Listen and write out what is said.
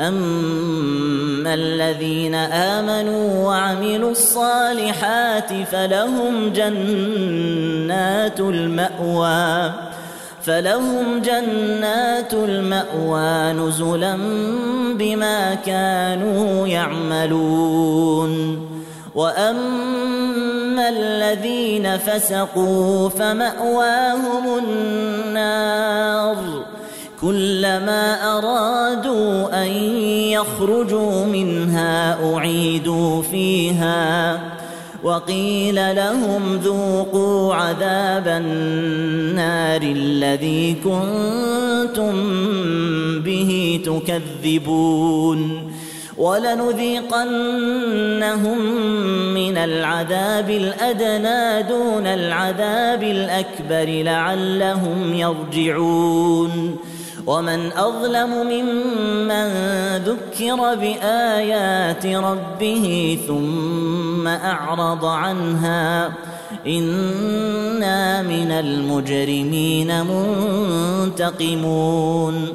أما الذين آمنوا وعملوا الصالحات فلهم جنات المأوى فلهم جنات المأوى نزلا بما كانوا يعملون. وأما الذين فسقوا فمأواهم النار. كلما أرادوا أن يخرجوا منها أعيدوا فيها وقيل لهم ذوقوا عذاب النار الذي كنتم به تكذبون ولنذيقنهم من العذاب الأدنى دون العذاب الأكبر لعلهم يرجعون ومن أظلم ممن ذكر بآيات ربه ثم أعرض عنها إنا من المجرمين منتقمون